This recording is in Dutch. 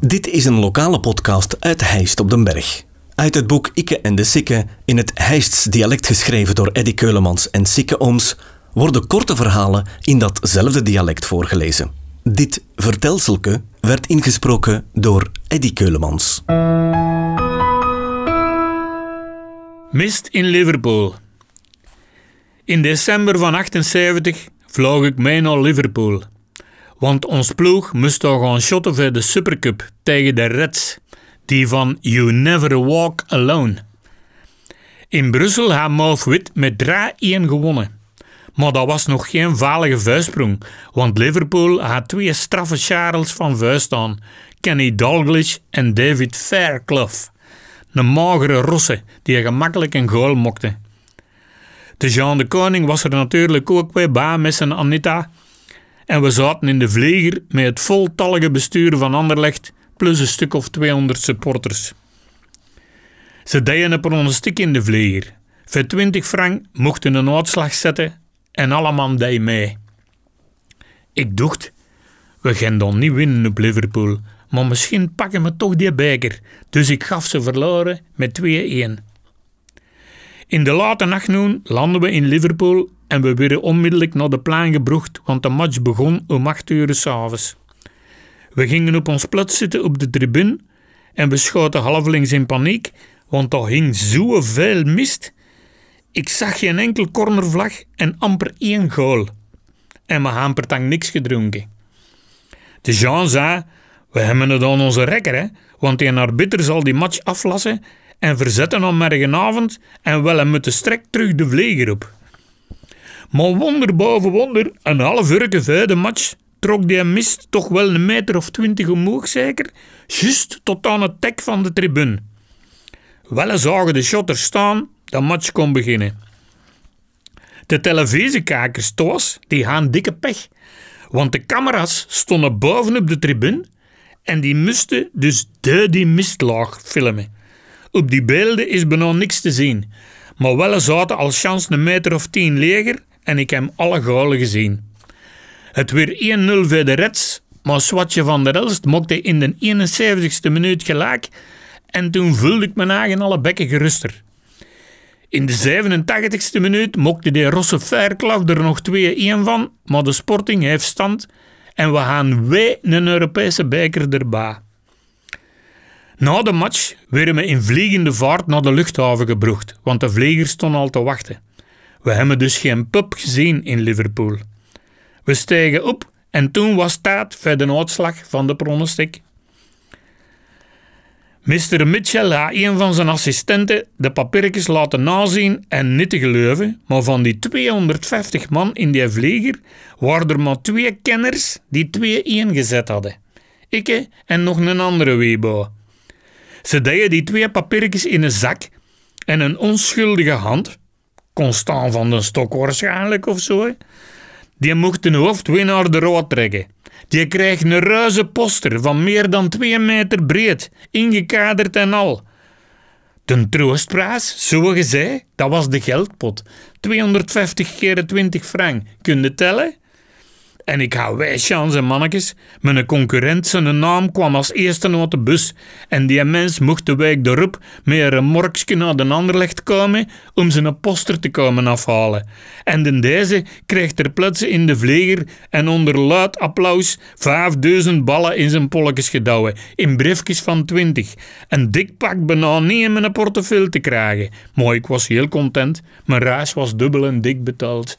Dit is een lokale podcast uit Heist op den Berg. Uit het boek Ikke en de Sikke, in het Heists dialect geschreven door Eddy Keulemans en Sikke Ooms, worden korte verhalen in datzelfde dialect voorgelezen. Dit vertelselke werd ingesproken door Eddy Keulemans. Mist in Liverpool. In december van 78 vloog ik mee naar Liverpool. Want ons ploeg moest toch gaan shotten voor de Supercup tegen de Reds, die van You Never Walk Alone. In Brussel had Mauve Wit met 3-1 gewonnen. Maar dat was nog geen valige vuistsprong, want Liverpool had twee straffe Charles van vuist aan, Kenny Dalglish en David Fairclough. Een magere rosse die gemakkelijk een goal mokte. De Jean de Koning was er natuurlijk ook weer bij met zijn Anita. En we zaten in de vlieger met het voltallige bestuur van Anderlecht plus een stuk of 200 supporters. Ze deden een pronostiek in de vlieger. Voor 20 frank mochten een uitslag zetten en allemaal deed mee. Ik dacht, we gaan dan niet winnen op Liverpool, maar misschien pakken we toch die beker. Dus ik gaf ze verloren met 2-1. In de late nachtnoen landden we in Liverpool en we werden onmiddellijk naar de plein gebrocht, want de match begon om 8 uur s'avonds. We gingen op ons plaats zitten op de tribune en we schoten halvelings in paniek, want er hing zoveel mist. Ik zag geen enkel cornervlag en amper één goal. En we per niks gedronken. De Jean zei, we hebben het aan onze rekker, hè, want die arbiter zal die match aflassen en verzetten om morgenavond en wel met de strek terug de vleger op. Maar wonder boven wonder, een half uur de match trok die mist toch wel een meter of twintig omhoog zeker, juist tot aan het tek van de tribune. Wel zagen de shotters staan, de match kon beginnen. De televisiekijkers thuis, die gaan dikke pech, want de camera's stonden bovenop de tribune en die moesten dus de die mistlaag filmen. Op die beelden is bijna niks te zien, maar wel zaten al chans een meter of tien leger en ik heb alle goalen gezien. Het weer 1-0 voor de Reds, maar Swatje van der Elst mokte in de 71ste minuut gelijk en toen voelde ik mijn eigen alle bekken geruster. In de 87ste minuut mokte de Rosse Fairclough er nog 2-1 van, maar de Sporting heeft stand en we gaan wij een Europese beker erbij. Na de match werden we in vliegende vaart naar de luchthaven gebracht, want de vliegers stonden al te wachten. We hebben dus geen pub gezien in Liverpool. We stegen op en toen was tijd voor de uitslag van de pronostiek. Mr. Mitchell had een van zijn assistenten de papiertjes laten nazien en niet te geloven, maar van die 250 man in die vlieger waren er maar twee kenners die twee gezet hadden. Ik en nog een andere weebo. Ze deden die twee papiertjes in een zak en een onschuldige hand, Constant van den Stok waarschijnlijk of zo, die mocht een hoofdwinnaar de rood trekken. Die kreeg een reuze poster van meer dan twee meter breed, ingekaderd en al. De troostprijs, zo gezegd, dat was de geldpot. 250 keer 20 frank. Kun je tellen? En ik hou wij chance, mannetjes. Mijn concurrent zijn naam kwam als eerste uit de bus. En die mens mocht de week erop met een morksje naar de Anderlecht komen om zijn poster te komen afhalen. En de deze kreeg ter plaatse in de vleger en onder luid applaus 5000 ballen in zijn polletjes gedouwen, in briefjes van 20. Een dik pak bijna niet in mijn portefeuille te krijgen. Maar ik was heel content. Mijn reis was dubbel en dik betaald.